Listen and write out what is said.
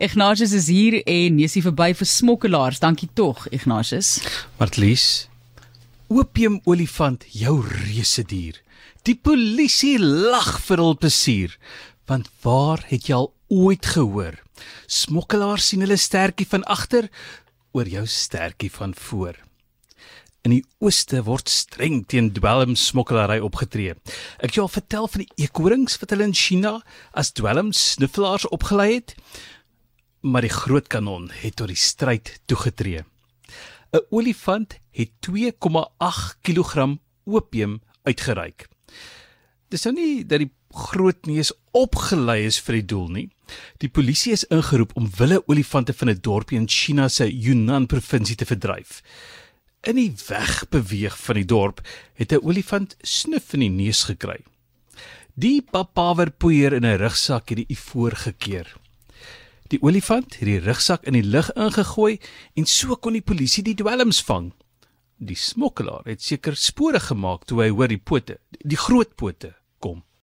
Ignatius is hier en jy sien verby vir smokkelaars. Dankie tog, Ignatius. Martlies. Opium olifant, jou reuse dier. Die polisie lag vir hul plesier. Want waar het jy al ooit gehoor? Smokkelaars sien hulle stertjie van agter oor jou stertjie van voor. In die ooste word streng teen dwelm smokkelary opgetree. Ek jou al vertel van die eekorings wat hulle in China as dwelm sniffelaars opgelei het, maar die groot kanon het tot die stryd toegetree. 'n Olifant het 2,8 kg opium uitgereik. Dis nou nie dat die groot neus opgelei is vir die doel nie. Die polisie is ingeroep om wilde olifante van 'n dorpie in China se Yunnan provinsie te verdryf. In die weg beweeg van die dorp het 'n olifant snuf in die neus gekry. Die papawer poeier in 'n rugsak het die ivoor gekeer. Die olifant het die rugsak in die lug ingegooi en so kon die polisie die dwelms vang. Die smokkelaar het seker spore gemaak toe hy hoor die pote, die groot pote